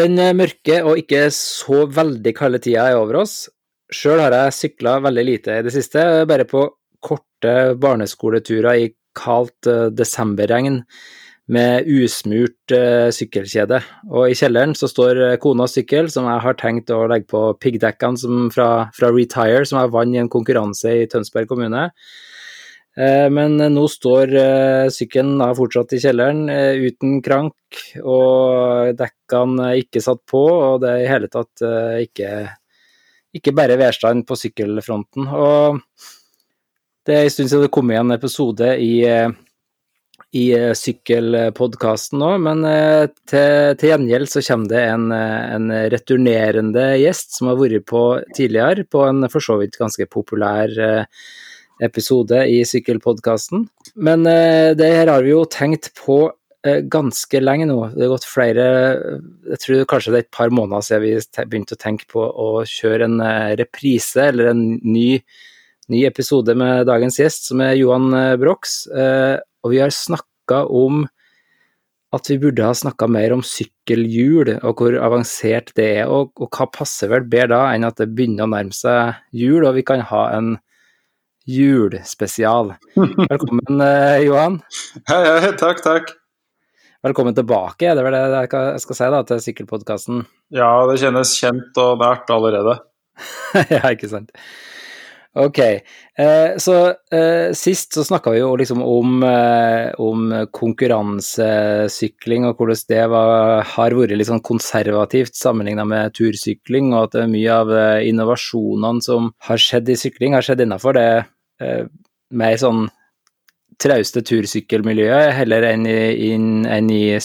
Den mørke og ikke så veldig kalde tida er over oss. Sjøl har jeg sykla veldig lite i det siste, bare på korte barneskoleturer i kaldt uh, desemberregn med usmurt uh, sykkelkjede. Og i kjelleren så står konas sykkel, som jeg har tenkt å legge på piggdekkene fra, fra Retire, som jeg vant i en konkurranse i Tønsberg kommune. Eh, men nå står eh, sykkelen fortsatt i kjelleren eh, uten krank, og dekkene er ikke satt på, og det er i hele tatt ikke, ikke bare værstand på sykkelfronten. Og det er en stund siden det kom igjen en episode i, i sykkelpodkasten nå, men til, til, gjengjeld så kommer det en, en, returnerende gjest som har vært på tidligere, på en for så vidt ganske populær episode i Sykkelpodkasten. Men eh, det her har vi jo tenkt på eh, ganske lenge nå. Det har gått flere Jeg tror kanskje det er et par måneder siden vi begynte å tenke på å kjøre en eh, reprise eller en ny, ny episode med dagens gjest, som er Johan Brox. Og vi har snakka om at vi burde ha snakka mer om sykkelhjul, og hvor avansert det er. Og, og hva passer vel bedre da enn at det begynner å nærme seg jul, og vi kan ha en julespesial. Velkommen, eh, Johan. Hei, hei, takk, takk. Velkommen tilbake, det er vel det jeg skal si da, til Sykkelpodkasten. Ja, det kjennes kjent og nært allerede. ja, ikke sant. Ok, eh, så eh, sist så snakka vi jo liksom om, eh, om konkurransesykling og hvordan det var, har vært litt sånn konservativt sammenligna med tursykling, og at mye av eh, innovasjonene som har skjedd i sykling, har skjedd innafor det mer sånn trauste tursykkelmiljøet heller enn i, in, enn i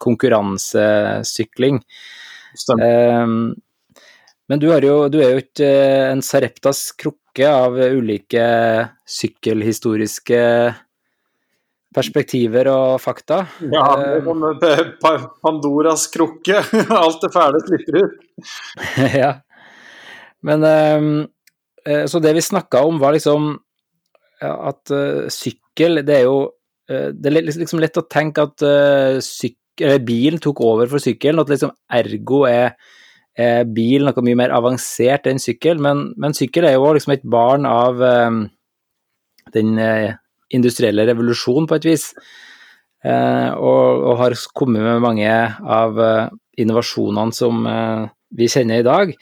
konkurransesykling. Stemmer. Men du, jo, du er jo ikke eh, en Sareptas krukke av ulike sykkelhistoriske perspektiver og fakta. Ja, det er sånn Pandoras krukke. Alt det fæle slipper ut. ja. Men eh, Så det vi snakka om, var liksom at sykkel, det er jo Det er liksom lett å tenke at sykkel, bilen tok over for sykkelen, at liksom ergo er eh, bil noe mye mer avansert enn sykkel, men, men sykkel er jo liksom et barn av eh, den eh, industrielle revolusjonen, på et vis. Eh, og, og, har kommet med mange av eh, innovasjonene som eh, vi kjenner i dag.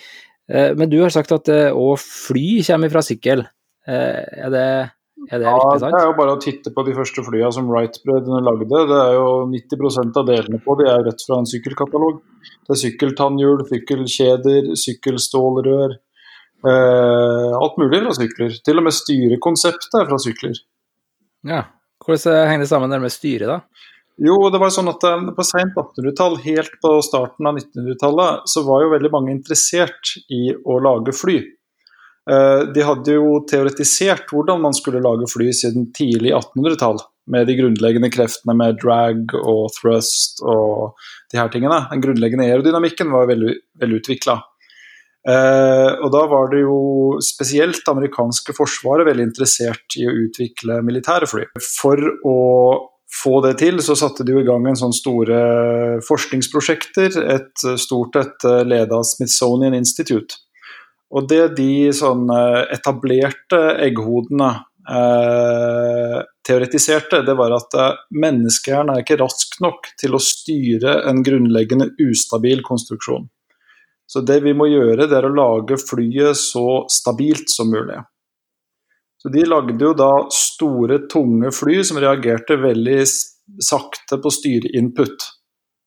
Men du har sagt at òg fly kommer fra sykkel. er det er det ja, riktig sant? Det er jo bare å titte på de første flyene som Wright-brødrene lagde. Det er jo 90% av delene på de er rett fra en sykkelkatalog. Det er sykkeltannhjul, sykkelkjeder, sykkelstålrør. Eh, alt mulig fra sykler. Til og med styrekonseptet er fra sykler. Ja, Hvordan henger det sammen med styret, da? Jo, det var sånn at eh, På sent 1800-tall, helt på starten av 1900-tallet, så var jo veldig mange interessert i å lage fly. Eh, de hadde jo teoretisert hvordan man skulle lage fly siden tidlig 1800-tall, med de grunnleggende kreftene med drag og thrust og de her tingene. Den grunnleggende aerodynamikken var veldig velutvikla. Eh, og da var det jo spesielt det amerikanske forsvaret veldig interessert i å utvikle militære fly. For å få det til, så satte de jo i gang en sånn store forskningsprosjekter. Et stort et ledet av Smithsonian Institute og det de sånn eh, etablerte egghodene eh, teoretiserte, det var at eh, menneskehjernen er ikke rask nok til å styre en grunnleggende ustabil konstruksjon. Så det vi må gjøre, det er å lage flyet så stabilt som mulig. Så de lagde jo da store, tunge fly som reagerte veldig sakte på styreinput.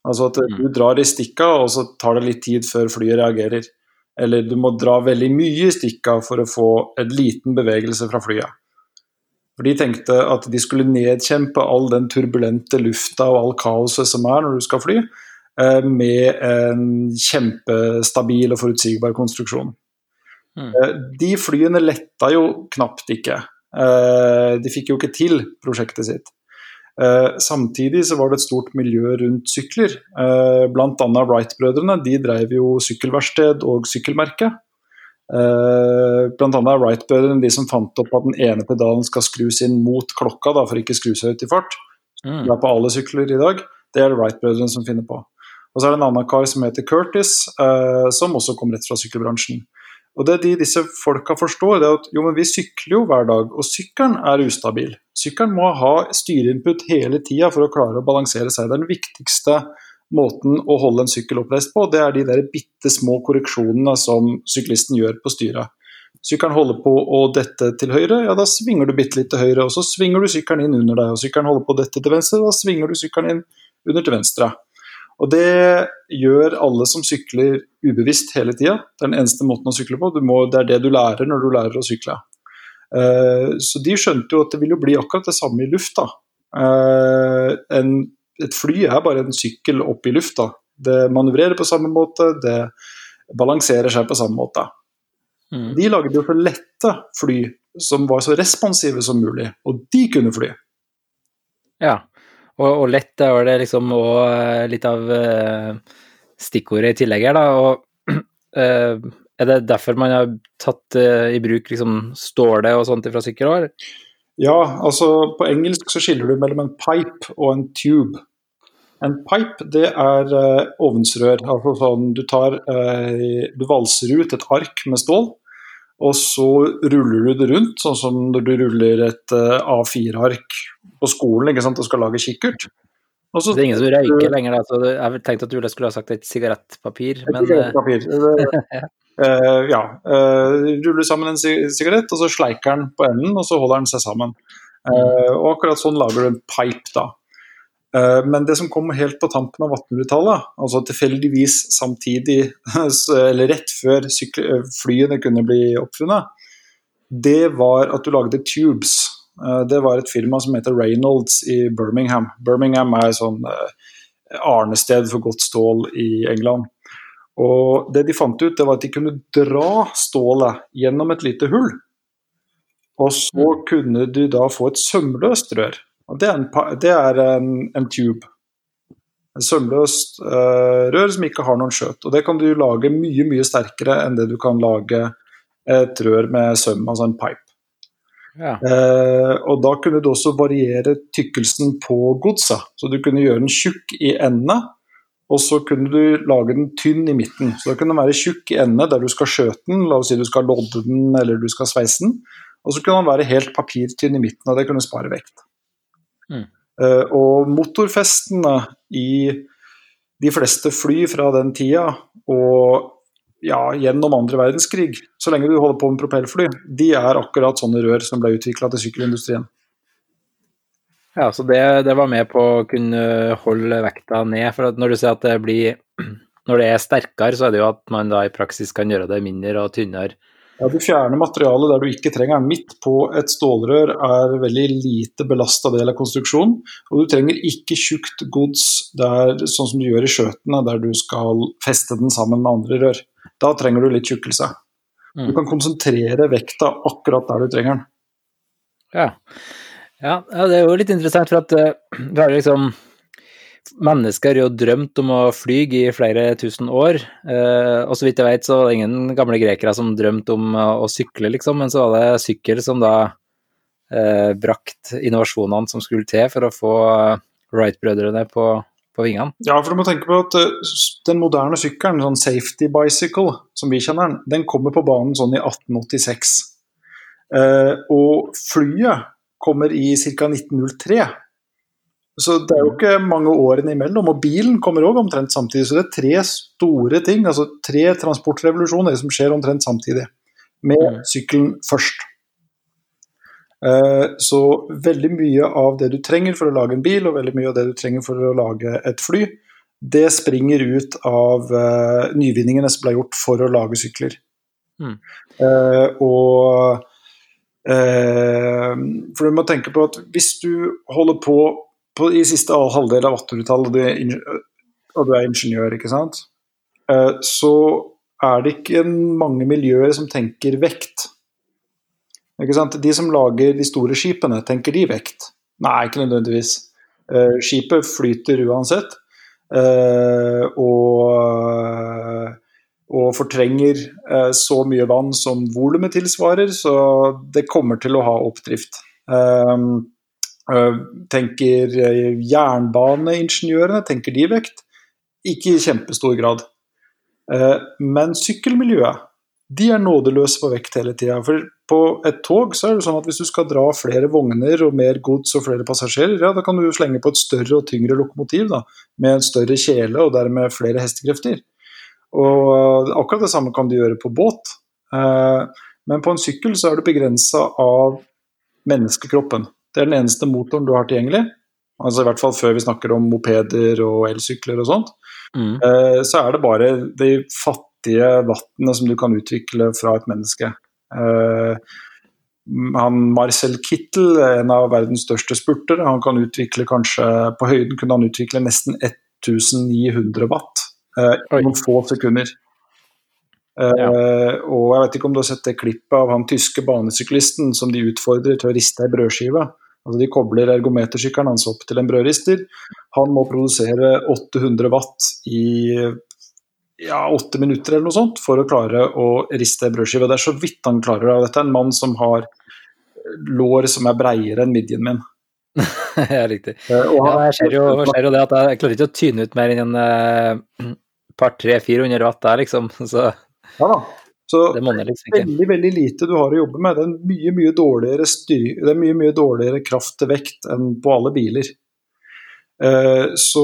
Altså at du mm. drar i stikka, og så tar det litt tid før flyet reagerer. Eller du må dra veldig mye i stikka for å få en liten bevegelse fra flyet. For De tenkte at de skulle nedkjempe all den turbulente lufta og all kaoset som er når du skal fly, eh, med en kjempestabil og forutsigbar konstruksjon. Mm. Eh, de flyene letta jo knapt ikke. Eh, de fikk jo ikke til prosjektet sitt. Eh, samtidig så var det et stort miljø rundt sykler. Bl.a. Wright-brødrene de drev jo sykkelverksted og sykkelmerke. Eh, er Wright-brødrene de som fant opp at den ene pedalen skal skrus inn mot klokka da, for ikke skru seg ut i fart. Mm. Det er på alle sykler i dag. Det er det Wright-brødrene som finner på. Og så er det en annen kar som heter Curtis, eh, som også kom rett fra sykkelbransjen. Og Det de disse folka forstår, det er at jo, men vi sykler jo hver dag, og sykkelen er ustabil. Sykkelen må ha styreinput hele tida for å klare å balansere seg. Den viktigste måten å holde en sykkel oppreist på. Det er de der bitte små korreksjonene som syklisten gjør på styret. Sykkelen holder på å dette til høyre, ja da svinger du bitte litt til høyre. Og så svinger du sykkelen inn under deg, og sykkelen holder på å dette til venstre, da svinger du sykkelen inn under til venstre. Og Det gjør alle som sykler ubevisst hele tida. Det er den eneste måten å sykle på. Må, det er det du lærer når du lærer å sykle. Uh, så de skjønte jo at det vil jo bli akkurat det samme i lufta. Uh, en, et fly er bare en sykkel opp i lufta. Det manøvrerer på samme måte, det balanserer seg på samme måte. Mm. De lagde jo for lette fly som var så responsive som mulig, og de kunne fly. Ja, og, og lett er det liksom òg eh, litt av uh, stikkordet i tillegg her, da. Og uh, er det derfor man har tatt uh, i bruk liksom ståle og sånt fra sykkelår? Ja, altså på engelsk så skiller du mellom en pipe og en tube. En pipe det er uh, ovnsrør. altså sånn Du tar Du valser ut et ark med stål, og så ruller du det rundt, sånn som når du ruller et A4-ark på skolen ikke sant, og skal lage kikkert. Så, det er ingen som røyker lenger, da, så jeg tenkte at du skulle ha sagt et sigarettpapir, men et Sigarettpapir. uh, ja. Uh, ruller sammen en sigarett, og så sleiker den på enden, og så holder den seg sammen. Uh, og akkurat sånn lager du en pipe, da. Men det som kom helt på tampen av 1800-tallet, altså tilfeldigvis samtidig, eller rett før flyene kunne bli oppfunnet, det var at du lagde tubes. Eh, det var et firma som heter Reynolds i Birmingham. Birmingham er et sånn eh, arnested for godt stål i England. Og Det de fant ut, det var at de kunne dra stålet gjennom et lite hull. Og så mm. kunne du da få et sømløst rør. Og Det er en, det er en, en tube. Et sømløst uh, rør som ikke har noen skjøt. Og Det kan du lage mye mye sterkere enn det du kan lage et rør med søm, altså en pipe. Ja. Eh, og da kunne du også variere tykkelsen på godsa. Så du kunne gjøre den tjukk i endene, og så kunne du lage den tynn i midten. Så da kunne den være tjukk i endene der du skal skjøte den, la oss si du skal lodde den eller du skal sveise den. Og så kunne den være helt papirtynn i midten, og det kunne spare vekt. Mm. Eh, og motorfestene i de fleste fly fra den tida, og ja, gjennom andre verdenskrig, så lenge du holder på med propellfly, de er akkurat sånne rør som ble utvikla til sykkelindustrien. Ja, så det, det, var med på å kunne holde vekta ned. For når du sier at det blir Når det er sterkere, så er det jo at man da i praksis kan gjøre det mindre og tynnere. Ja, Du fjerner materialet der du ikke trenger den. Midt på et stålrør er veldig lite belasta del av konstruksjonen. Og du trenger ikke tjukt gods der, sånn som du gjør i skjøtene, der du skal feste den sammen med andre rør. Da trenger du litt tjukkelse. Mm. Du kan konsentrere vekta akkurat der du trenger den. Ja. ja, det er jo litt interessant, for at uh, du har liksom Mennesker jo drømt om å fly i flere tusen år. Uh, og så vidt jeg vet, så var det ingen gamle grekere som drømte om å sykle, liksom. Men så var det sykkel som da uh, brakt innovasjonene som skulle til for å få Wright-brødrene på på vingene. Ja, for du må tenke på at den moderne sykkelen, sånn safety bicycle, som vi kjenner den, den kommer på banen sånn i 1886. Uh, eh, og flyet kommer i ca. 1903. Så det er jo ikke mange årene imellom. Og bilen kommer òg omtrent samtidig. Så det er tre store ting, altså tre transportrevolusjoner som skjer omtrent samtidig. Med mm. sykkelen først. Eh, så veldig mye av det du trenger for å lage en bil, og veldig mye av det du trenger for å lage et fly, det springer ut av uh, nyvinningene som ble gjort for å lage sykler. Mm. Uh, og For du må tenke på at hvis du holder på, på i siste halvdel av 1800-tallet, og, du er ingeniør, ikke sant, så er det ikke mange miljøer som tenker vekt. Ikke sant? De som lager de store skipene, tenker de vekt? Nei, ikke nødvendigvis. Uh, skipet flyter uansett. Uh, og, og, fortrenger så mye vann som volumet tilsvarer, så det kommer til å ha oppdrift. Tenker jernbaneingeniørene, tenker de vekt? ikke i kjempestor grad. Eh, men sykkelmiljøet de er nådeløse på vekt hele tida. For på et tog så er det sånn at hvis du skal dra flere vogner og mer gods og flere passasjerer, ja, da kan du slenge på et større og tyngre lokomotiv da, med en større kjele og dermed flere hestekrefter. Og akkurat det samme kan du gjøre på båt. Eh, men på en sykkel så er du begrensa av menneskekroppen. Det er den eneste motoren du har tilgjengelig. Altså I hvert fall før vi snakker om mopeder og elsykler og sånt. Mm. Eh, så er det bare de fattige vannene som du kan utvikle fra et menneske. Eh, han Marcel Kittel, en av verdens største spurtere, han kan utvikle kanskje På høyden kunne han utvikle nesten 1900 watt eh, i noen få sekunder. Ja. og jeg vet ikke om du har sett det klippet av han tyske banesyklisten som de utfordrer til å riste ei brødskive. Altså De kobler ergometersykkelen hans opp til en brødrister. Han må produsere 800 watt i ja, åtte minutter eller noe sånt for å klare å riste brødskive. Det er så vidt han klarer det. Dette er en mann som har lår som er breiere enn midjen min. ja, riktig. Uh, ja, jeg ser jo, ser jo, det at jeg klarer ikke å tyne ut mer enn en uh, par, tre, 400 watt der, liksom. Så. Ja da. Så det er liksom veldig veldig lite du har å jobbe med. Det er mye mye dårligere, styr, det er mye, mye dårligere kraft til vekt enn på alle biler. Eh, så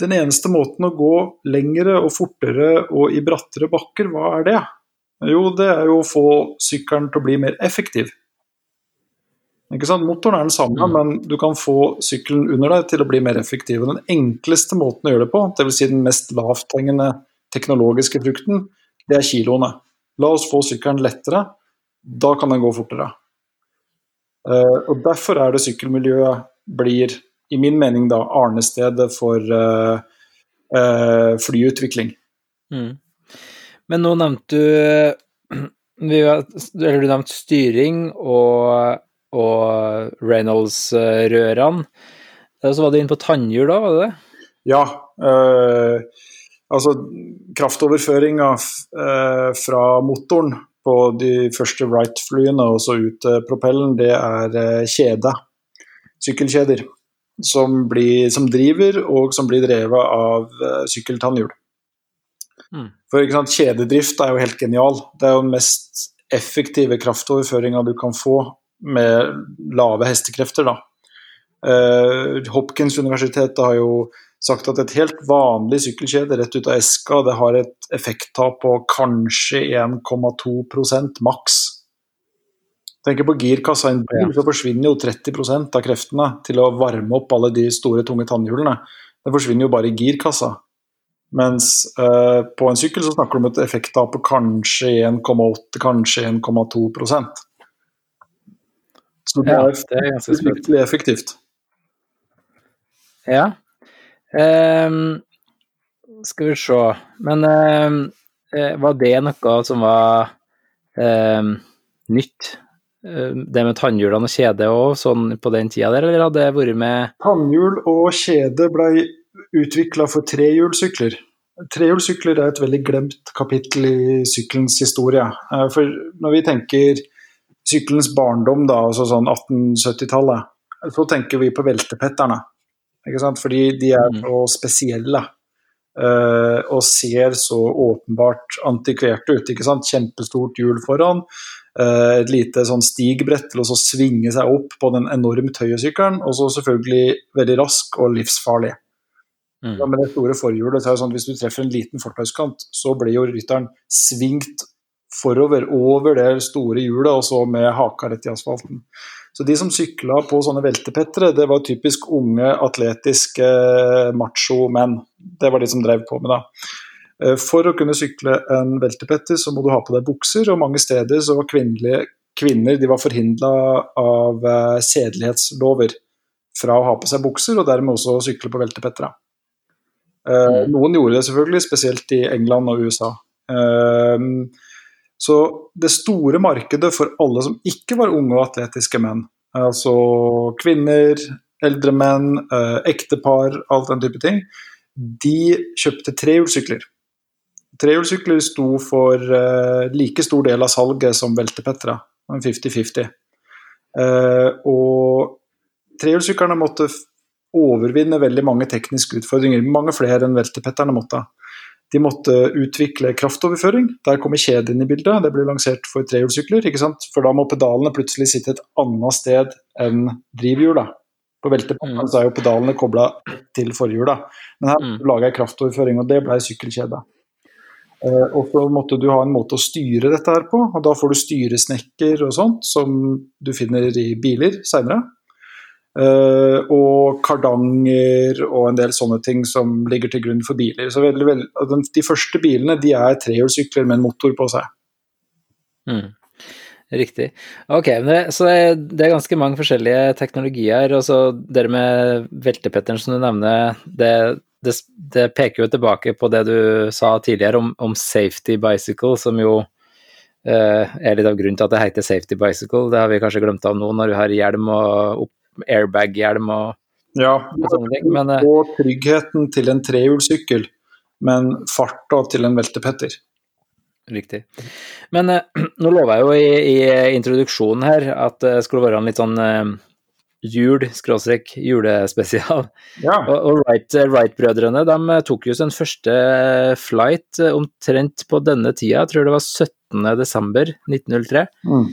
den eneste måten å gå lengre og fortere og i brattere bakker, hva er det? Jo, det er jo å få sykkelen til å bli mer effektiv. Ikke sant? Motoren er den samme, mm. men du kan få sykkelen under deg til å bli mer effektiv. Og den enkleste måten å gjøre det på, dvs. Si den mest lavthengende teknologiske frukten, det er kiloene. La oss få sykkelen lettere, da kan den gå fortere. Uh, og Derfor er det sykkelmiljøet blir, i min mening, da arnestedet for uh, uh, flyutvikling. Mm. Men nå nevnte du eller du nevnte styring og, og Reynolds-rørene. Så var du inne på tannhjul da, var det det? Ja. Øh, Altså kraftoverføringa eh, fra motoren på de første Wright-flyene og så ut til propellen, det er eh, kjede. Sykkelkjeder. Som, blir, som, driver, og som blir drevet av eh, sykkeltannhjul. Mm. For sant, kjededrift er jo helt genial. Det er jo den mest effektive kraftoverføringa du kan få med lave hestekrefter. da. Uh, Hopkins universitetet har jo sagt at et helt vanlig sykkelkjede rett ut av eska det har et effekttap på kanskje 1,2% maks. Tenker på girkassa i en bil, så forsvinner jo 30% av kreftene til å varme opp alle de store, tunge tannhjulene. Det forsvinner jo bare i girkassa. Mens eh, på en sykkel så snakker du om et effekttap på kanskje 1,8, kanskje 1,2% Så det ja, det er ganske effektivt. Ja, Um, skal vi se Men um, var det noe som var um, nytt? Det med tannhjulene og kjede òg, sånn på den tida der, eller hadde det vært med Tannhjul og kjede ble utvikla for trehjulssykler. Trehjulssykler er et veldig glemt kapittel i sykkelens historie. Eh, for når vi tenker sykkelens barndom, da, altså sånn 1870-tallet, så tenker vi på veltepetterne. Fordi de er mm. så spesielle. Uh, og ser så åpenbart antikverte ut. ikke sant? Kjempestort hjul foran. Uh, et lite sånn stigbrett til å svinge seg opp på den enormt høye sykkelen. Og så selvfølgelig veldig rask og livsfarlig. Mm. Ja, med det store forhjulet så er det sånn at hvis du treffer en liten fortauskant, så blir jo rytteren svingt forover over det store hjulet, og så med haka rett i asfalten. Så de som sykla på sånne veltepettere, det var typisk unge, atletiske macho-menn. Det var de som drev på med det. Eh, for å kunne sykle en veltepetter, så må du ha på deg bukser, og mange steder så var kvinner de var forhindra av eh, sedelighetslover fra å ha på seg bukser, og dermed også sykle på veltepettere. Eh, mm. Noen gjorde det selvfølgelig, spesielt i England og USA. Så det store markedet for alle som ikke var unge og atletiske menn, altså kvinner, eldre menn, eh, ektepar, alt den type ting, de kjøpte trehjulssykler. Trehjulssykler sto for uh, like stor del av salget som veltepettere, 50-50. Uh, og trehjulssyklene måtte overvinne veldig mange tekniske utfordringer. Mange flere enn veltepetterne måtte. De måtte utvikle kraftoverføring. Der kommer kjeden inn i bildet. Det ble lansert for trehjulssykler. For da må pedalene plutselig sitte et annet sted enn drivhjula. På veltepetterne mm. er jo pedalene kobla til forhjula. Men her mm. laga jeg kraftoverføring, og det ble sykkelkjede. Uh, og så måtte du ha en måte å styre dette her på, og da får du styresnekker og sånt, som du finner i biler seinere. Uh, og kardanger og en del sånne ting som ligger til grunn for biler. Så veldig, veldig, de første bilene de er trehjulssykler med en motor på seg. Mm. Riktig. Ok, så det er ganske mange forskjellige teknologier. og så Det med veltepetteren som du nevner, det, det, det, peker jo tilbake på det du sa tidligere om, om safety bicycle, som jo eh, er litt av grunnen til at det heter safety bicycle. Det har vi kanskje glemt av nå når du har hjelm og opp airbag-hjelm og, ja, og sånne ting. Men, eh, og tryggheten til en trehjulssykkel, men farta til en veltepetter. Riktig. Men eh, nå lover jeg jo i, i, introduksjonen her at det skulle være en litt sånn eh, jul, skråstrek, julespesial. Ja. Og, og Wright-brødrene Wright de tok jo sin første flight omtrent på denne tida, jeg tror det var 17. desember 1903. Mm.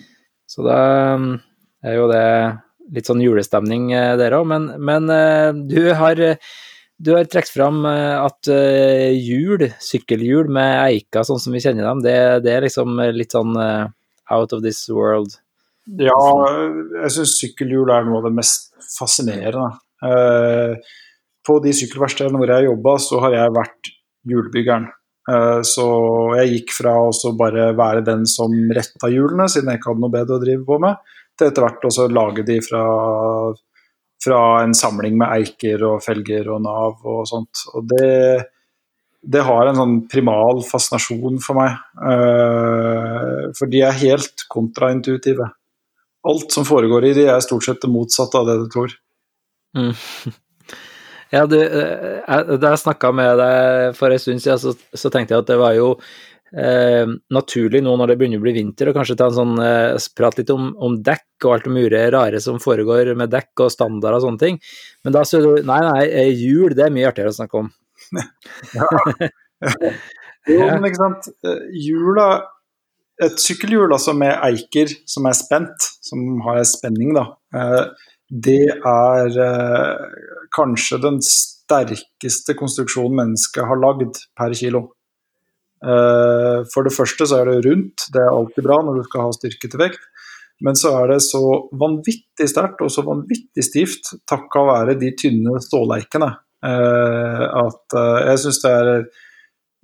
Så da er jo det litt sånn julestemning eh, der òg, men, men, eh, du har, du har trukket fram eh, at hjul, sykkelhjul med eiker sånn som vi kjenner dem, det, det er liksom litt sånn out of this world? Ja, jeg syns sykkelhjul er noe av det mest fascinerende. På de sykkelverkstedene hvor jeg jobba, så har jeg vært hjulbyggeren. Så jeg gikk fra å bare være den som retta hjulene, siden jeg ikke hadde noe bedre å drive på med, til etter hvert også lage de fra, fra, en samling med eiker og felger og nav og sånt. Og det, det har en sånn primal fascinasjon for meg. Uh, for de er helt kontraintuitive. Alt som foregår i de er stort sett det motsatte av det du tror. Mm. Ja, du, jeg, da jeg snakka med deg for en stund siden, så, så, tenkte jeg at det var jo eh, naturlig nå når det begynner å bli vinter, og kanskje ta en sånn, eh, prate litt om, om, dekk og alt det mure rare som foregår med dekk og standard og sånne ting. Men da sier du nei, nei, jul det er mye artigere å snakke om. ja. jo, men ikke sant. Jula Et sykkelhjul altså med eiker som er spent, som har en spenning, da, eh, det er kanskje den sterkeste konstruksjonen mennesket har lagd per kilo. Eh, for det første så er det rundt, det er alltid bra når du skal ha styrke til vekt. Men så er det så vanvittig sterkt og så vanvittig stivt takka være de tynne ståleikene eh, at eh, jeg syns det er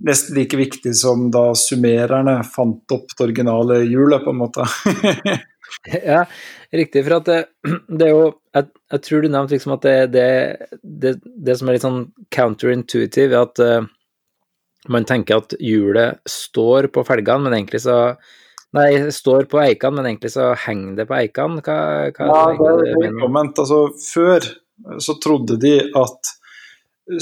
nesten like viktig som da summererne fant opp det originale hjulet, på en måte. ja, riktig. For at det, det er jo jeg, jeg, tror du nevnte liksom at det, det, det, som er litt sånn counterintuitive, er at man tenker at hjulet står på felgene, men egentlig så Nei, står på eikene, men egentlig så henger det på eikene. Hva, hva ja, det er velkomment. Altså, før så trodde de at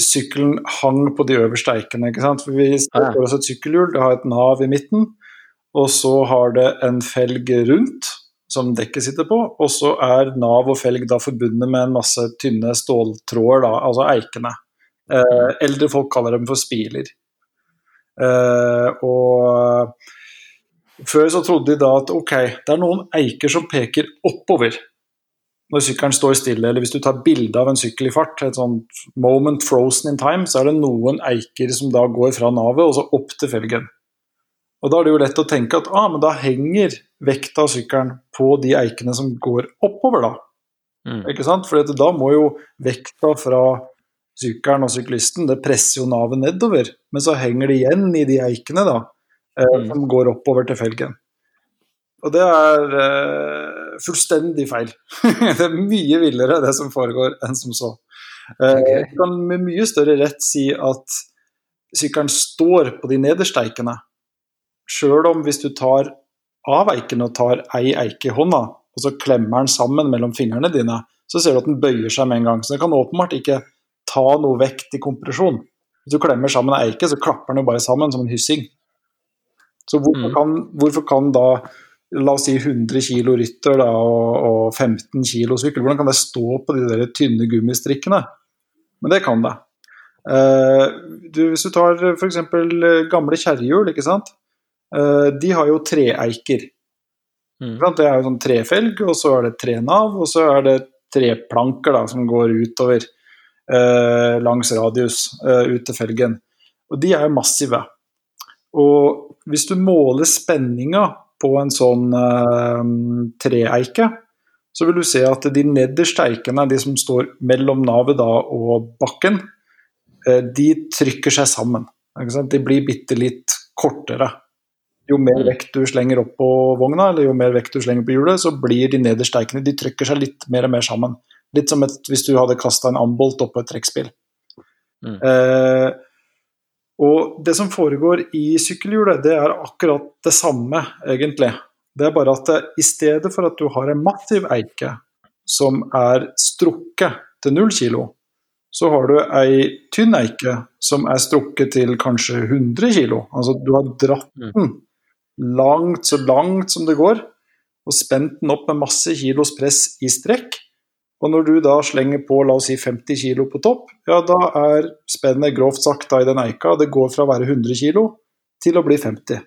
sykkelen hang på de øverste eikene. ikke sant? For Vi ser for oss et sykkelhjul, det har et nav i midten, og så har det en felg rundt som dekket sitter på, og så er nav og felg da forbundet med en masse tynne ståltråder, da, altså eikene. Eh, eldre folk kaller dem for spiler. Uh, og før så trodde de da at ok, det er noen eiker som peker oppover når sykkelen står stille, eller hvis du tar bilde av en sykkel i fart, et sånt moment frozen in time, så er det noen eiker som da går fra navet og så opp til felgen. Og Da er det jo lett å tenke at ah, men da henger vekta av sykkelen på de eikene som går oppover, da. Mm. Ikke sant? For da må jo vekta fra sykkelen og syklisten, det presser jo navet nedover. Men så henger det igjen i de eikene da, eh, mm. som går oppover til felgen. Og det er uh, fullstendig feil. det er mye villere det som foregår, enn som så. Eh, okay. Du kan med mye større rett si at sykkelen står på de nederste eikene. Sjøl om hvis du tar av eiken og tar ei eike i hånda, og så klemmer den sammen mellom fingrene dine, så ser du at den bøyer seg med en gang. Så den kan åpenbart ikke ta noe vekt i kompresjon. Hvis du klemmer sammen ei eike, så klapper den jo bare sammen som en hyssing. Så hvorfor, mm. kan, hvorfor kan da la oss si 100 kilo rytter da, og, og 15 kilo sykkel, hvordan kan det stå på de der tynne gummistrikkene? men det kan det. Uh, du, hvis du tar f.eks. gamle kjerrehjul, ikke sant. Uh, de har jo treeiker. Mm. Det er jo sånn trefelg, og så er det tre nav, og så er det treplanker da, som går utover uh, langs radius ut til felgen. Og de er jo massive. Og hvis du måler spenninga på en sånn treeike, så vil du se at de nederste eikene, de som står mellom navet da og bakken, eh, de trykker seg sammen. De blir bitte litt kortere. Jo mer mm. vekt du slenger opp på vogna, eller jo mer vekt du slenger på hjulet, så blir de nederste eikene de trykker seg litt mer og mer sammen. Litt som et, hvis du hadde kasta en ambolt oppå et trekkspill. Mm. Eh, og det som foregår i sykkelhjulet, det er akkurat det samme, egentlig. Det er bare at det, i stedet for at du har en massiv eike som er strukket til null kilo, så har du ei tynn eike som er strukket til kanskje 100 kilo. Altså du har dratt mm. den langt, så langt som det går, og spent den opp med masse kilos press i strekk. Og når du da slenger på la oss si 50 kilo på topp, ja da er spennet grovt sagt da i den eika, det går fra å være 100 kilo til å bli 50.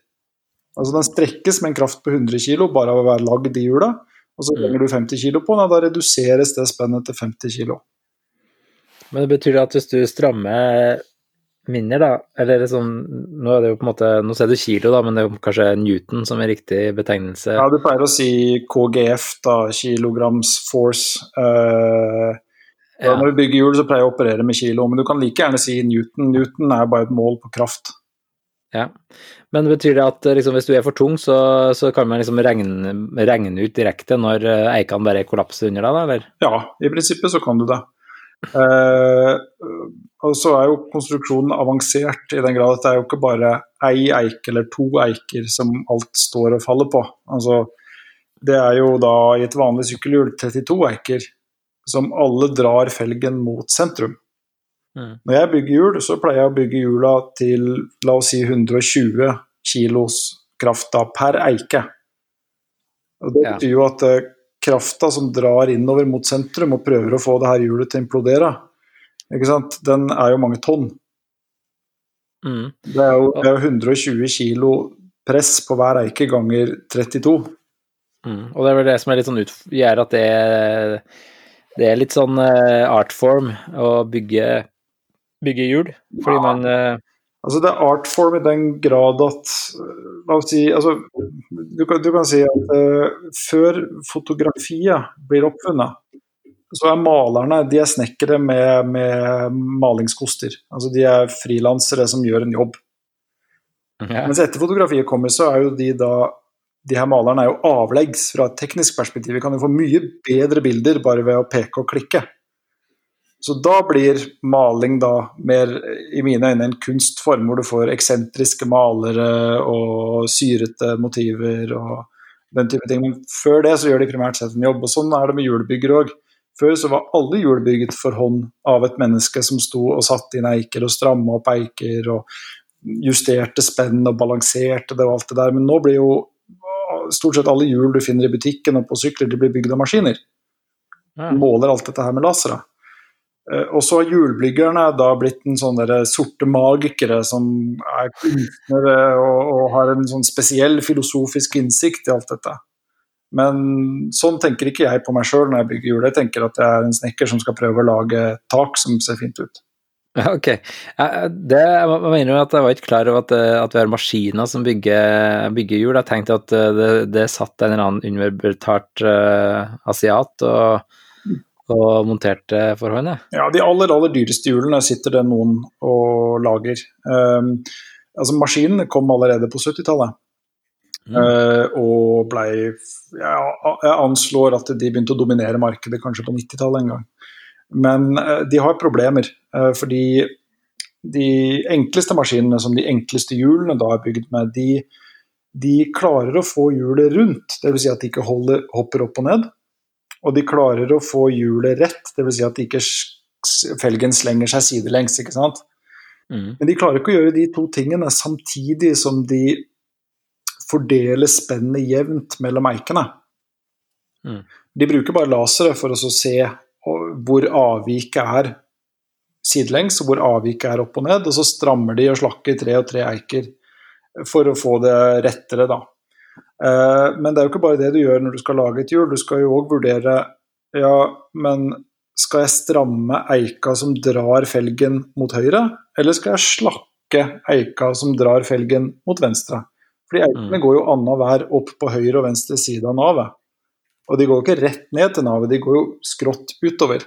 Altså Den strekkes med en kraft på 100 kg bare av å være lagd i hjula. Og så mm. legger du 50 kg på den, da reduseres det spennet til 50 kg. Men det betyr at hvis du strammer mindre, da, eller sånn Nå er det jo på en måte, nå ser du kilo, da, men det er jo kanskje Newton som er riktig betegnelse? Ja, du pleier å si KGF, da, kilograms force. Uh, ja. Når vi bygger hjul, så pleier jeg å operere med kilo, men du kan like gjerne si Newton. Newton er bare et mål på kraft. Ja, Men betyr det at liksom, hvis du er for tung, så, så kan man liksom regne, regne, ut direkte når eh, eikene bare kollapser under deg, da, eller? Ja, i prinsippet så kan du det. Eh, og så er jo konstruksjonen avansert i den grad at det er jo ikke bare ei eike eller to eiker som alt står og faller på. Altså, det er jo da i et vanlig sykkelhjul 32 eiker som alle drar felgen mot sentrum. Mm. Når jeg bygger hjul, så pleier jeg å bygge hjula til la oss si 120 kilos krafta per eike. Og det betyr jo at uh, krafta som drar innover mot sentrum og prøver å få det her hjulet til å implodere, den er jo mange tonn. Mm. Det, er jo, det, er jo, 120 kilo press på hver eike ganger 32. Mm. Og det er vel det som er litt sånn ut, gjør at det, det er litt sånn uh, art form å bygge bygge hjul? Fordi ja. man uh... Altså Det er artform i den grad at La oss si altså, du, kan, du kan si at uh, før fotografiet blir oppfunnet, så er malerne de er snekkere med, med malingskoster. Altså De er frilansere som gjør en jobb. Ja. Mens etter fotografiet kommer, så er jo de da de her malerne er jo avleggs fra et teknisk perspektiv. Vi kan jo få mye bedre bilder bare ved å peke og klikke. Så da blir maling da mer, i mine øyne, en kunstform hvor du får eksentriske malere og syrete motiver og den type ting. Men før det så gjør de primært sett en jobb, og sånn er det med hjulbygger òg. Før så var alle hjul bygget for hånd av et menneske som sto og satte inn eiker og stramma opp eiker og justerte spenn og balanserte det og alt det der. Men nå blir jo stort sett alle hjul du finner i butikken og på sykler, de blir bygd av maskiner. Måler alt dette her med lasere. Eh, og så har hjulbyggerne da blitt en sånn sorte magikere som er kunstnere og, og, har en sånn spesiell filosofisk innsikt i alt dette. Men sånn tenker ikke jeg på meg sjøl når jeg bygger hjul. Jeg tenker at jeg er en snekker som skal prøve å lage tak som ser fint ut. Ok. Det, jeg mener jo at jeg var ikke klar over at, at vi har maskiner som bygger, bygger hjul. Jeg tenkte at det, det satt en eller annen underbetalt uh, asiat og og monterte forhånd? Ja, de aller, aller dyreste hjulene sitter det noen og lager. Um, altså Maskinen kom allerede på 70-tallet. Mm. Uh, og blei ja, Jeg anslår at de begynte å dominere markedet kanskje på 90-tallet en gang. Men uh, de har problemer, uh, fordi de enkleste maskinene, som de enkleste hjulene da er bygd med, de, de klarer å få hjulet rundt. Dvs. Si at de ikke holder, hopper opp og ned. Og de klarer å få hjulet rett, dvs. Si at ikke felgen slenger seg sidelengs. ikke sant? Mm. Men de klarer ikke å gjøre de to tingene samtidig som de fordeler spennet jevnt mellom eikene. Mm. De bruker bare lasere for å se hvor avviket er sidelengs, hvor avviket er opp og ned, og så strammer de og slakker tre og tre eiker for å få det rettere, da. Eh, men det er jo ikke bare det du gjør når du skal lage et hjul, du skal jo òg vurdere ja, men skal jeg stramme eika som drar felgen mot høyre, eller skal jeg slakke eika som drar felgen mot venstre? Fordi eikene mm. går jo annenhver opp på høyre og venstre side av navet. Og de går jo ikke rett ned til navet, de går jo skrått utover.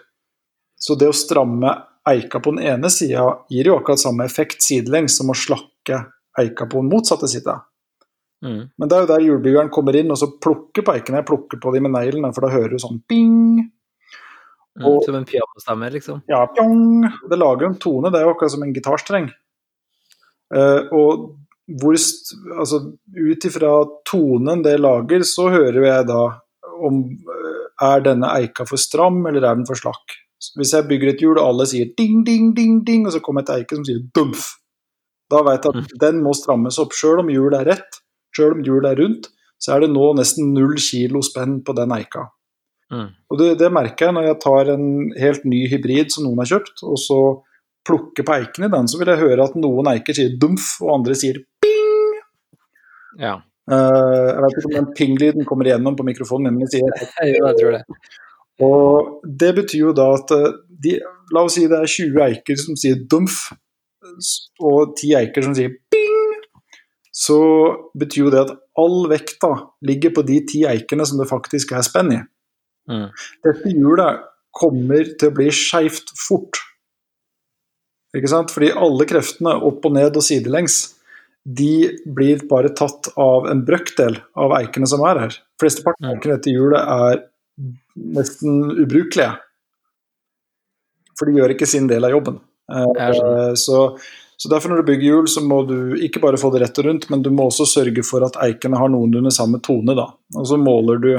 Så det å stramme eika på den ene sida gir jo akkurat samme effekt sidelengs som å slakke eika på den motsatte sida. Mm. Men det er jo der hjulbyggeren kommer inn og så plukker på eikene. Jeg plukker på dem med neglene, for da hører du sånn bing. Mm, som en pianostemme, liksom? Ja, pjong. Det lager en tone, det er jo akkurat som en gitarstreng. Uh, og hvor Altså, ut ifra tonen det lager, så hører jeg da om uh, er denne eika for stram, eller er den for slakk. Hvis jeg bygger et hjul og alle sier ding, ding, ding, ding, og så kommer et eike som sier dumf, da vet jeg at mm. den må strammes opp. Sjøl om hjulet er rett, sjøl om hjulet er rundt, så er det nå nesten null kilo spenn på den eika. Mm. Og det, det, merker jeg når jeg tar en helt ny hybrid som noen har kjøpt, og så plukker på eiken i den, så vil jeg høre at noen eiker sier dumf, og andre sier ping. Ja. Uh, jeg vet ikke om den ping-lyden kommer igjennom på mikrofonen men jeg sier jo, jeg tror det. Og det betyr jo da at eh, de, La oss si det er 20 eiker som sier dumf, og 10 eiker som sier ping. Så betyr jo det at all vekta ligger på de ti eikene som det faktisk er spenn i. Mm. Dette hjulet kommer til å bli skeivt fort. Ikke sant? Fordi alle kreftene opp og ned og sidelengs de blir bare tatt av en brøkdel av eikene som er her. Flesteparten av eikene dette hjulet er nesten ubrukelige. For de gjør ikke sin del av jobben. Eh, så, så, derfor når du bygger hjul, så må du ikke bare få det rett og rundt, men du må også sørge for at eikene har noenlunde samme tone. Da. Og så måler du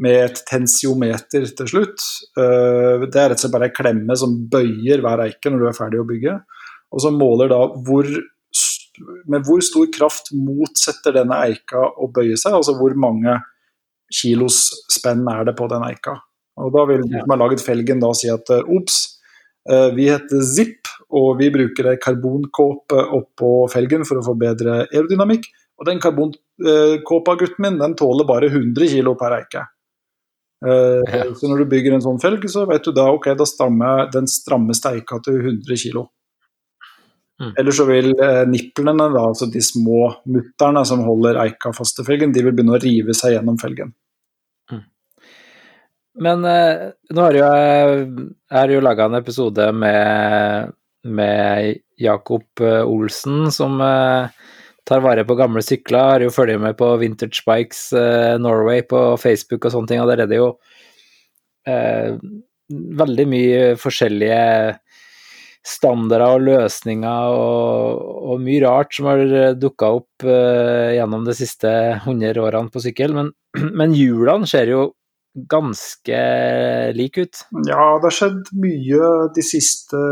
med et tensiometer til slutt. Eh, det er rett og slett bare ei klemme som bøyer hver eike når du er ferdig å bygge. Og så måler da hvor, med hvor stor kraft motsetter denne eika å bøye seg, altså hvor mange kilos spenn er det på den eika. Og da vil de som har laget felgen da si at eh, ops, vi heter Zipp, og vi bruker ei karbonkåpe oppå felgen for å få bedre aerodynamikk. Og den karbonkåpa, gutten min, den tåler bare 100 kg per eike. Uh. Så når du bygger en sånn felg, så vet du da ok, da strammer den strammeste eika til 100 kg. Mm. Eller så vil eh, niplene, da, altså de små mutterne som holder eika fast til felgen, de vil begynne å rive seg gjennom felgen. Men eh, nå har jo jeg jo laga en episode med, med Jakob eh, Olsen, som eh, tar vare på gamle sykler. Har jo følger med på Vintage Bikes eh, Norway på Facebook og sånne ting, og der er det jo eh, veldig mye forskjellige standarder og løsninger og, og mye rart som har dukka opp gjennom de siste 100 årene på sykkel. Men, men hjulene ser jo ganske like ut. Ja, det har skjedd mye de siste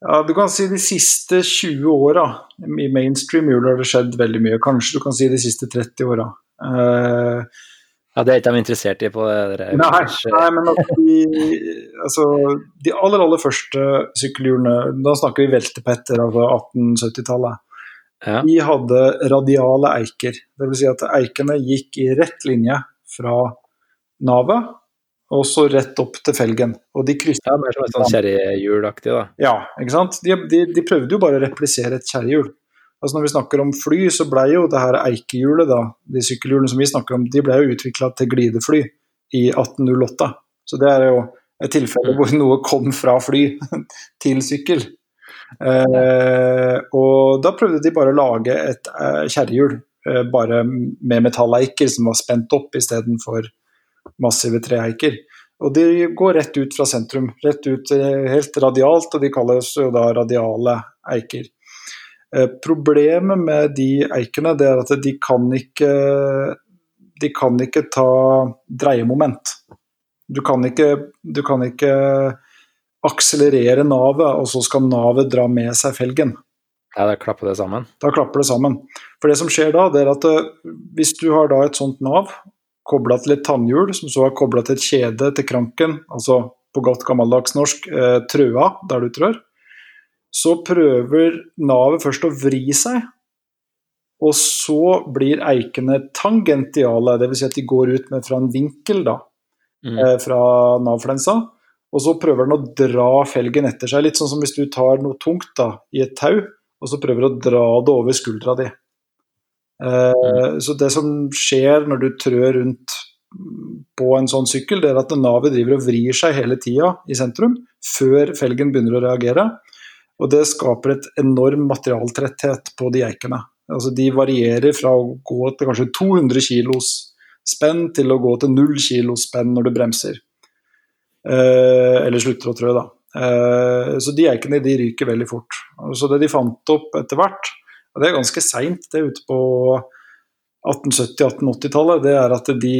ja, du kan si de siste 20 åra. I mainstream jul har det skjedd veldig mye. Kanskje du kan si de siste 30 åra. Uh, ja, Det er ikke de interessert i på det? Nei, nei, men de, altså, de aller aller første sykkelhjulene, da snakker vi veltepetter, altså 1870-tallet, ja. de hadde radiale eiker. Dvs. Si at eikene gikk i rett linje fra navet og så rett opp til felgen. Og de krysser Ja, Mer som et sånn kjerrehjulaktig, da. Ja, ikke sant. De, de, de prøvde jo bare å replisere et kjerrehjul. Altså Når vi snakker om fly, så ble jo det her eikehjulet, da, de sykkelhjulene som vi snakker om, de ble jo utvikla til glidefly i 1808. Så det er jo et tilfelle hvor noe kom fra fly til sykkel. Eh, og da prøvde de bare å lage et eh, kjerrehjul eh, bare med metalleiker som var spent opp istedenfor massive treeiker. Og de går rett ut fra sentrum, rett ut eh, helt radialt, og de kalles jo da radiale eiker. Eh, problemet med de eikene det er at de kan ikke de kan ikke ta dreiemoment. Du kan ikke, du kan ikke akselerere navet, og så skal navet dra med seg felgen. Ja, Da klapper det sammen? Da klapper det sammen. For det som skjer da, det er at eh, hvis du har da et sånt nav kobla til et tannhjul, som så er kobla til et kjede til kranken, altså på godt gammeldags norsk eh, trøa der du trør, så prøver navet først å vri seg. Og så blir eikene tangentiale, dvs. Si at de går ut med fra en vinkel da, mm. eh, fra navflensa. Og så prøver den å dra felgen etter seg, litt sånn som hvis du tar noe tungt da, i et tau, og så prøver å dra det over skuldra di. Eh, mm. Så det som skjer når du trør rundt på en sånn sykkel, det er at navet driver og vrir seg hele tida i sentrum, før felgen begynner å reagere. Og det skaper et enorm materialtretthet på de eikene. Altså de varierer fra å gå til kanskje 200 kilos spenn til å gå til 0 kilos spenn når du bremser. Eh, eller slutter å trø, da. Eh, så de eikene de ryker veldig fort. Så det de fant opp etter hvert, og det er ganske seint, det er ute på 1870-1880-tallet, det er at de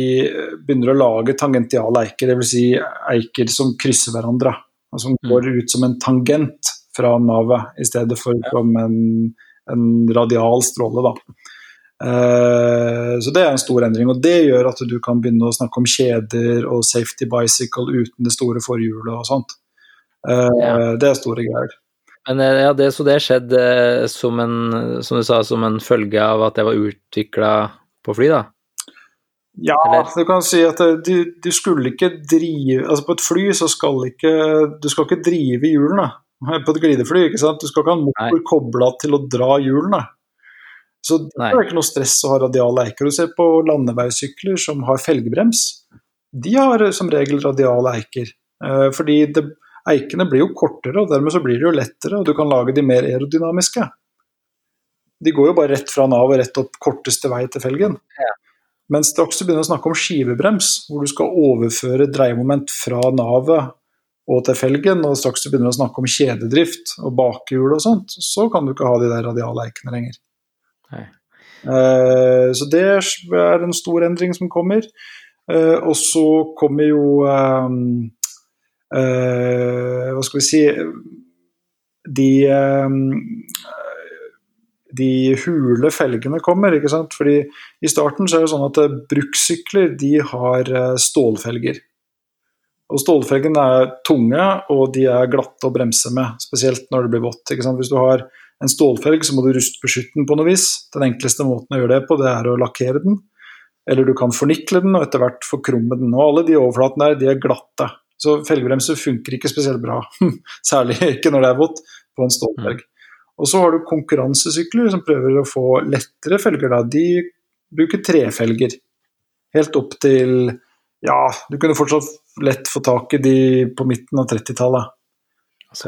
begynner å lage tangentiale eiker. Dvs. Si eiker som krysser hverandre. Som mm. går ut som en tangent fra navet, i stedet for som en, en radial stråle. da. Uh, så Det er en stor endring, og det gjør at du kan begynne å snakke om kjeder og safety bicycle uten det store forhjulet og sånt. Ja. Det er store greier. Men eh, ja, det, Så det skjedde som en, som du sa, som en følge av at det var utvikla på fly, da? Ja, Eller? du kan si at du, du, skulle ikke drive Altså på et fly så skal ikke Du skal ikke drive hjulene på et glidefly. ikke sant? Du skal ikke ha en motor kobla til å dra hjulene. Så det er ikke noe stress å ha radiale eiker. Du ser på landeveissykler som har felgebrems. De har som regel radiale eiker. Eh, fordi det, eikene blir jo kortere, og dermed så blir de jo lettere, og du kan lage de mer aerodynamiske. De går jo bare rett fra nav og rett opp korteste vei til felgen. Ja. Men straks du begynner å snakke om skivebrems, hvor du skal overføre dreiemoment fra navet og til felgen, og straks du begynner å snakke om kjededrift og bakhjul og sånt, så kan du ikke ha de der radiale eikene lenger. Uh, så det er en stor endring som kommer. Uh, og så kommer jo um, uh, Hva skal vi si De um, de hule felgene kommer. ikke sant? Fordi I starten så er det sånn at brukssykler de har stålfelger. Og Stålfelgene er tunge og de er glatte å bremse med, spesielt når det blir vått. Hvis du har en stålfelg, så må du rustbeskytte den på noe vis. Den enkleste måten å gjøre det på, det er å lakkere den. Eller du kan fornikle den og etter hvert forkrumme den. Og alle de overflatene der, de er glatte. Så felgebremser funker ikke spesielt bra. Særlig ikke når det er vått på en stålberg. Og så har du konkurransesykler som prøver å få lettere felger. Da. De bruker trefelger. Helt opp til Ja, du kunne fortsatt lett få tak i de på midten av 30-tallet.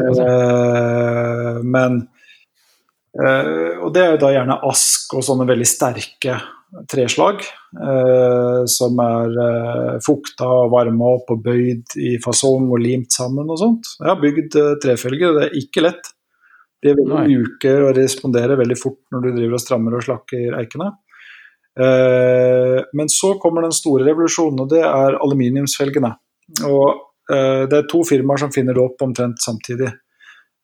Eh, men Og det er jo da gjerne ask og sånne veldig sterke treslag eh, som er eh, fukta og varma opp og bøyd i fasong og limt sammen og sånt. Jeg har bygd eh, trefelger, og det er ikke lett. De er veldig mjuke og responderer veldig fort når du driver og strammer og slakker eikene. Eh, men så kommer den store revolusjonen, og det er aluminiumsfelgene. Og det er to firmaer som finner det opp omtrent samtidig.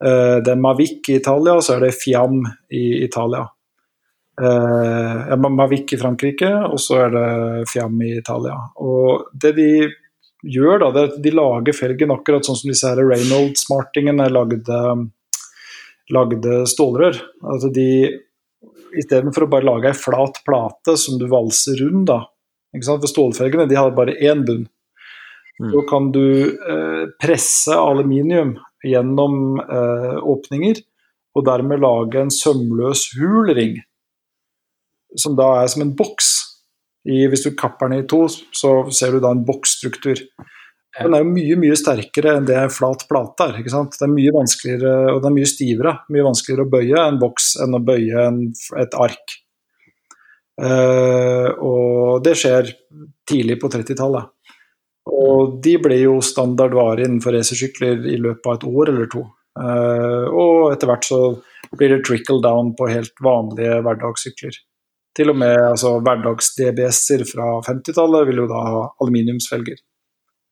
Uh, det er Mavic i Italia, og så er det Fiam i Italia. Uh, Mavic i Frankrike, og så er det Fiam i Italia. Og det de gjør, da, det er at de lager felgen akkurat sånn som disse her Reynolds-smartingene lagde, lagde stålrør. Altså de Istedenfor å bare lage ei flat plate som du valser rundt, da. For stålfelgene de har bare én bunn. Mm. Så kan du eh, presse aluminium gjennom eh, åpninger, og dermed lage en sømløs hul ring, som da er som en boks. I, hvis du kapper den i to, så ser du da en boksstruktur. Den er jo mye mye sterkere enn det en flat plate er. ikke sant? Det er mye vanskeligere, og det er mye stivere. Mye vanskeligere å bøye en boks enn å bøye en, et ark. Uh, og det skjer tidlig på 30-tallet. Og de ble jo standardvare innenfor racersykler i løpet av et år eller to. Uh, og etter hvert så blir det trickle down på helt vanlige hverdagssykler. Til og med altså, hverdags-DBS-er fra 50-tallet vil jo da ha aluminiumsfelger.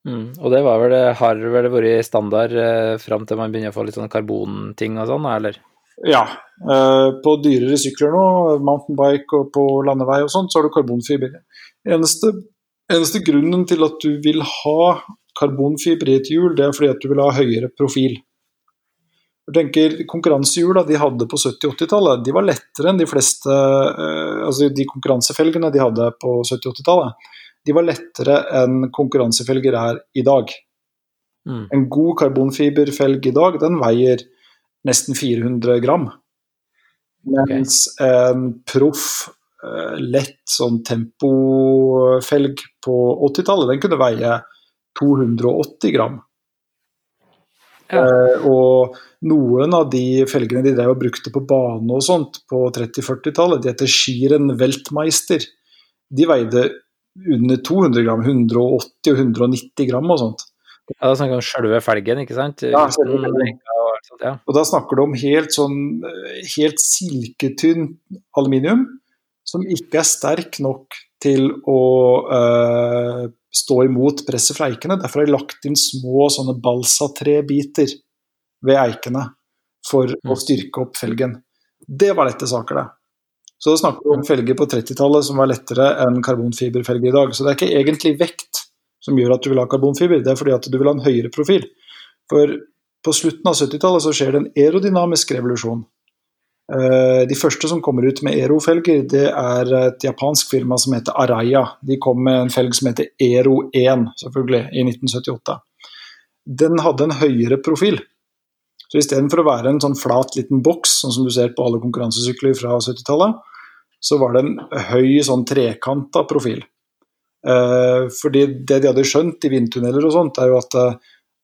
Mm, og det var vel, har vel vært standard eh, fram til man begynner å få litt sånn karbonting og sånn, eller? Ja. Eh, på dyrere sykler nå, mountainbike og på landevei og sånt, så har du karbonfiber. Eneste Eneste grunnen til at du vil ha karbonfiber i et hjul, det er fordi at du vil ha høyere profil. Jeg tenker Konkurransehjula de hadde på 70-80-tallet, de var lettere enn de fleste eh, altså De konkurransefelgene de hadde på 70-80-tallet, de var lettere enn konkurransefelger er i dag. Mm. En god karbonfiberfelg i dag, den veier nesten 400 gram. Mens en proff, lett sånn tempofelg på 80-tallet, den kunne veie 280 gram. Ja. Eh, og noen av de felgene de drev og brukte på bane og sånt på 30-40-tallet, de heter Schieren Weltmeister. De veide under 200 gram, 180 og 190 gram og sånt. Ja, da snakker vi om sjølve felgen, ikke sant? Og ja. Og da snakker du om helt sånn eh, helt silketynn aluminium som ikke er sterk nok til å uh, stå imot presset fra eikene. Derfor har de lagt inn små sånne balsatrebiter ved eikene for å Mm. styrke opp felgen. Det var lette saker, det. Så da snakker vi om felger på 30-tallet som var lettere enn karbonfiberfelger i dag. Så det er ikke egentlig vekt som gjør at du vil ha karbonfiber, det er fordi at du vil ha en høyere profil. For på slutten av 70-tallet så skjer det en aerodynamisk revolusjon. Eh, De første som kommer ut med Ero-felger, det er et japansk firma som heter Araya. De kom med en felg som heter Ero 1, selvfølgelig, i 1978. Den hadde en høyere profil. Så istedenfor å være en sånn flat liten boks, sånn som du ser på alle konkurransesykler fra 70-tallet, så var det en høy sånn trekanta profil. Eh, fordi det de hadde skjønt i vindtunneler og sånt, er jo at eh,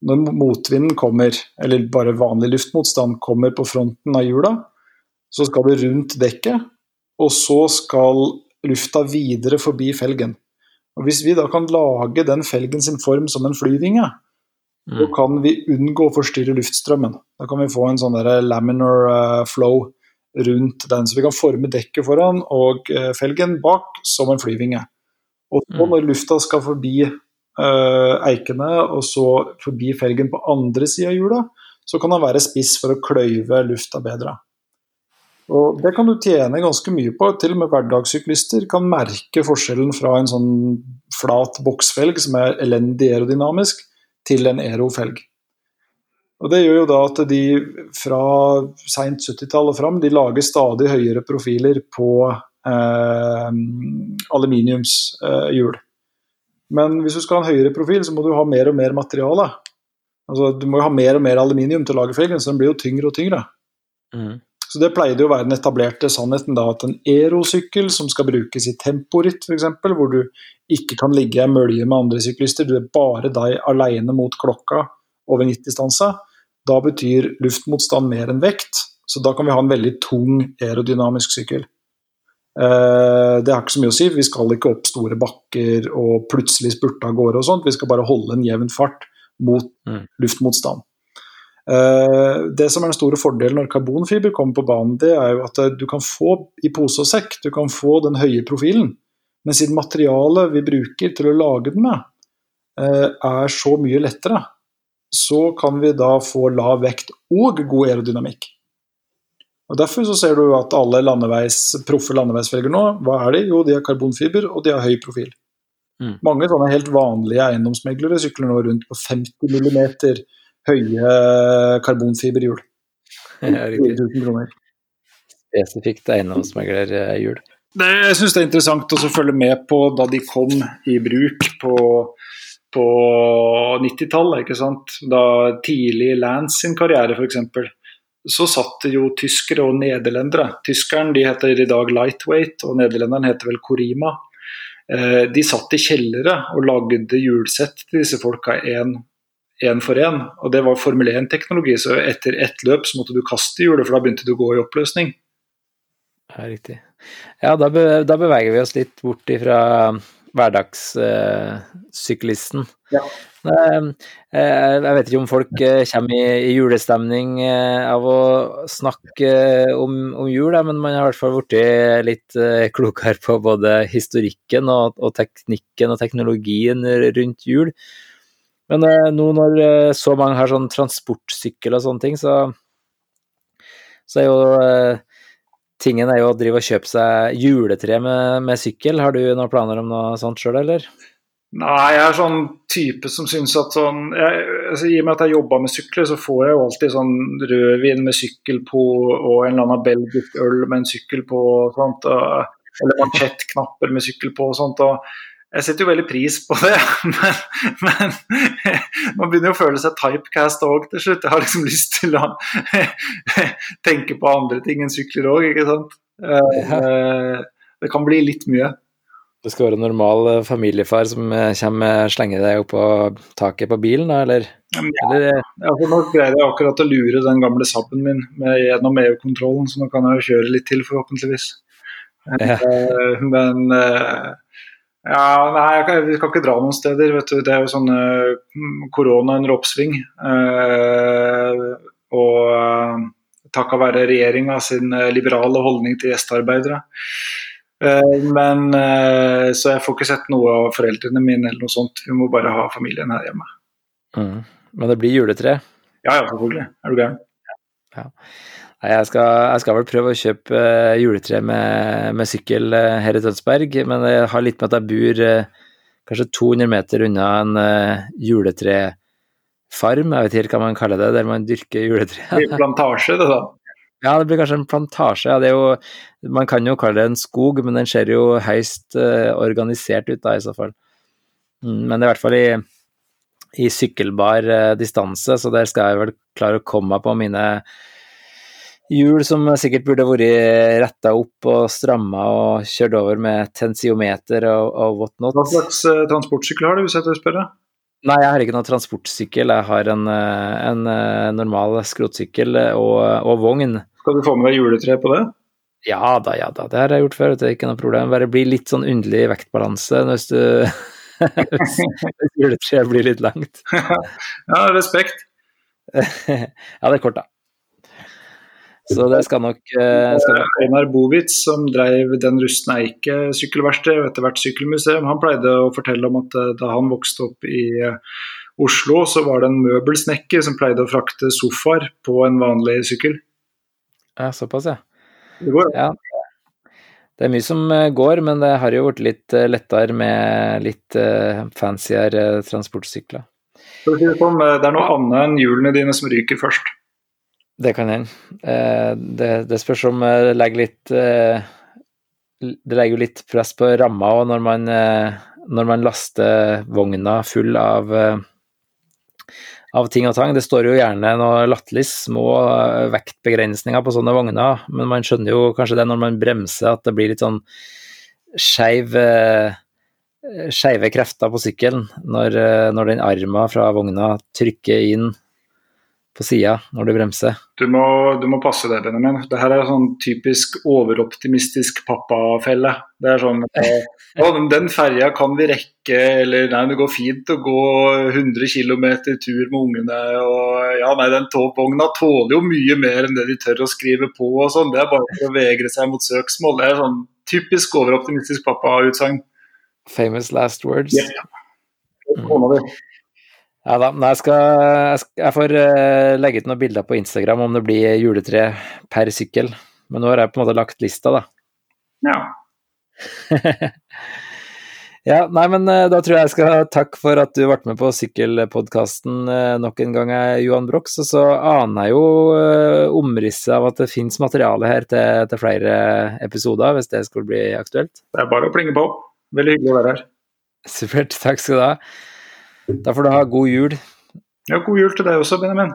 når motvinden kommer, eller bare vanlig luftmotstand kommer på fronten av hjula, så skal det rundt dekket, og så skal lufta videre forbi felgen. Og Hvis vi da kan lage den felgen sin form som en flyvinge, så Mm. kan vi unngå å forstyrre luftstrømmen. Da kan vi få en sånn laminar eh, flow rundt den. Så vi kan forme dekket foran og eh, felgen bak som en flyvinge. Og så Mm. når lufta skal forbi øh, eikene og så forbi felgen på andre sida av hjula, så kan den være spiss for å kløyve lufta bedre. Og Det kan du tjene ganske mye på. Til og med hverdagssyklister kan merke forskjellen fra en sånn flat boksfelg som er elendig aerodynamisk, til en aerofelg. Og Det gjør jo da at de fra seint 70-tall og fram de lager stadig høyere profiler på eh, aluminiumshjul. Men hvis du skal ha en høyere profil, så må du ha mer og mer materiale. Altså, du må jo ha mer og mer aluminium til å lage felgen, så den blir jo tyngre og tyngre. Mm. Så Det pleide å være den etablerte sannheten da, at en aerosykkel som skal brukes i temporitt f.eks., hvor du ikke kan ligge i en mølje med andre syklister, du er bare deg alene mot klokka over 90-stansa, da betyr luftmotstand mer enn vekt. Så da kan vi ha en veldig tung aerodynamisk sykkel. Eh, Det har ikke så mye å si, vi skal ikke opp store bakker og plutselig spurte av gårde og sånt, vi skal bare holde en jevn fart mot Mm. luftmotstand. Eh, Det som er den store fordelen når karbonfiber kommer på banen, det er jo at eh, du kan få i pose og sekk, du kan få den høye profilen. Men siden materialet vi bruker til å lage den med, eh, er så mye lettere, så kan vi da få lav vekt og god aerodynamikk. Og Derfor så ser du at alle landeveis, proffe landeveisfelger nå, hva er de? Jo, de har karbonfiber, og de har høy profil. Mm. Mange sånne helt vanlige eiendomsmeglere sykler nå rundt på 50 mm høye karbonfiberhjul. Ja, riktig. 4000 kroner. Spesifikt eiendomsmeglerhjul. Det, jeg syns det er interessant også å følge med på da de kom i bruk på, på 90-tallet. Da tidlig Lance sin karriere, f.eks. Så satt det jo tyskere og nederlendere. Tyskeren de heter i dag Lightweight, og nederlenderen heter vel Korima. Eh, De satt i kjellere og lagde hjulsett til disse folka én for én. Og det var Formel 1-teknologi, så etter ett løp så måtte du kaste hjulet, for da begynte det å gå i oppløsning. Ja, riktig. Ja, da, be, da beveger vi oss litt bort ifra hverdagssyklisten. Ja. Eh, eh, jeg vet ikke om folk eh, kommer i, i julestemning eh, av å snakke eh, om, om jul, men man har i hvert fall blitt litt eh, klokere på både historikken og, og teknikken og teknologien rundt jul. Men eh, nå når eh, så mange har sånn transportsykkel og sånne ting, så, så er jo eh, tingen er jo å drive og kjøpe seg juletre med, med sykkel. Har du noen planer om noe sånt sjøl, eller? Nei, jeg er sånn type som syns at sånn jeg, altså, I og med at jeg jobber med sykler, så får jeg jo alltid sånn rødvin med sykkel på og en eller annen belgisk øl med en sykkel på. sånt, og, Eller mansjettknapper med sykkel på og sånt. og jeg setter jo veldig pris på det, men, men man begynner jo å føle seg typecast òg til slutt. Jeg har liksom lyst til å tenke på andre ting enn sykler òg, ikke sant. Eh, det kan bli litt mye. Du skal være normal eh, familiefar som kommer og slenger deg opp på taket på bilen, da, eller? Ja, eller? For nå greier jeg akkurat å lure den gamle Saben min med, gjennom EU-kontrollen, så nå kan jeg jo kjøre litt til, forhåpentligvis. Ja. Men, men ja, nei, kan, vi kan ikke dra noen steder. vet du. Det er jo sånn uh, korona under oppsving. og takka være regjeringa sin liberale holdning til gjestearbeidere. Eh, men eh, Så jeg får ikke sett noe av foreldrene mine eller noe sånt. Vi må bare ha familien her hjemme. Mm. Men det blir juletre? Ja, ja, selvfølgelig. Er du gæren? Ja. Jeg skal, jeg skal, vel prøve å kjøpe uh, juletre med, med, sykkel uh, her i Tønsberg, men det har litt med at jeg bor uh, kanskje 200 meter unna en juletrefarm, jeg vet ikke hva man kaller det, der man dyrker juletre. Det blir plantasje, det da? Ja, det blir kanskje en plantasje. Ja, det er jo, man kan jo kalle det en skog, men den ser jo høyst organisert ut da, i så fall. Mm, men det er i hvert fall i, i sykkelbar distanse, så der skal jeg vel klare å komme meg på mine hjul som sikkert burde vært retta opp og stramma og kjørt over med tensiometer og, og whatnot. Hva slags uh, transportsykkel har du, hvis jeg tør spørre? Nei, jeg har ikke noen transportsykkel. Jeg har en, en normal skrotsykkel og, og vogn. Skal du få med deg juletre på det? Ja da, ja da. Det har jeg gjort før. Det er ikke noe problem. Bare blir litt sånn underlig vektbalanse hvis du hvis juletreet blir litt langt. ja, respekt. ja, det er kort, da. Så det skal nok skal... Einar Bovitz, som drev Den rustne eike sykkelverksted og etter hvert sykkelmuseum, han pleide å fortelle om at eh, da han vokste opp i uh, Oslo, så var det en møbelsnekker som pleide å frakte sofaer på en vanlig sykkel. Ja, såpass, ja. Det går. Ja. Det er mye som eh, går, men det har jo blitt litt eh, lettere med litt fancyere transportsykler. Sånn, det er noe annet enn hjulene dine som ryker først? Det kan hende. Det, det, spørs om det legger litt Det legger jo litt press på ramma òg når, når man laster vogna full av av ting og tang. Det står jo gjerne noe latterlig små eh, vektbegrensninger på sånne vogner, men man skjønner jo kanskje det når man bremser at det blir litt sånn skeiv eh, skeive krefter på sykkelen når, eh, når den armen fra vogna trykker inn på sida når du bremser. Du må, du må passe deg, Benjamin. Det her er sånn typisk overoptimistisk pappafelle. Det er sånn Å, den ferja kan vi rekke, eller nei, det går fint å gå 100 km tur med ungene. Og ja, nei, den togvogna tåler jo mye mer enn det de tør å skrive på og sånn. Det er bare for å vegre seg mot søksmål. Det er sånn typisk overoptimistisk pappautsagn. Famous last words. Yeah. Mm. Ja da, Nei, jeg, skal, jeg får uh, legge ut noen bilder på Instagram om det blir juletre per sykkel. Men nå har jeg på en måte lagt lista, da. Ja. ja, nei, men uh, da tror jeg jeg skal takke for at du ble med på sykkelpodkasten uh, nok en gang, Johan Brox. Og så aner jeg jo omrisset av at det finnes materiale her til, til flere episoder, hvis det skulle bli aktuelt. Det er bare å plinge på. Veldig hyggelig å være her. Supert. Takk skal du ha. Da får du ha god jul. Ja, god jul til deg også, Benjamin.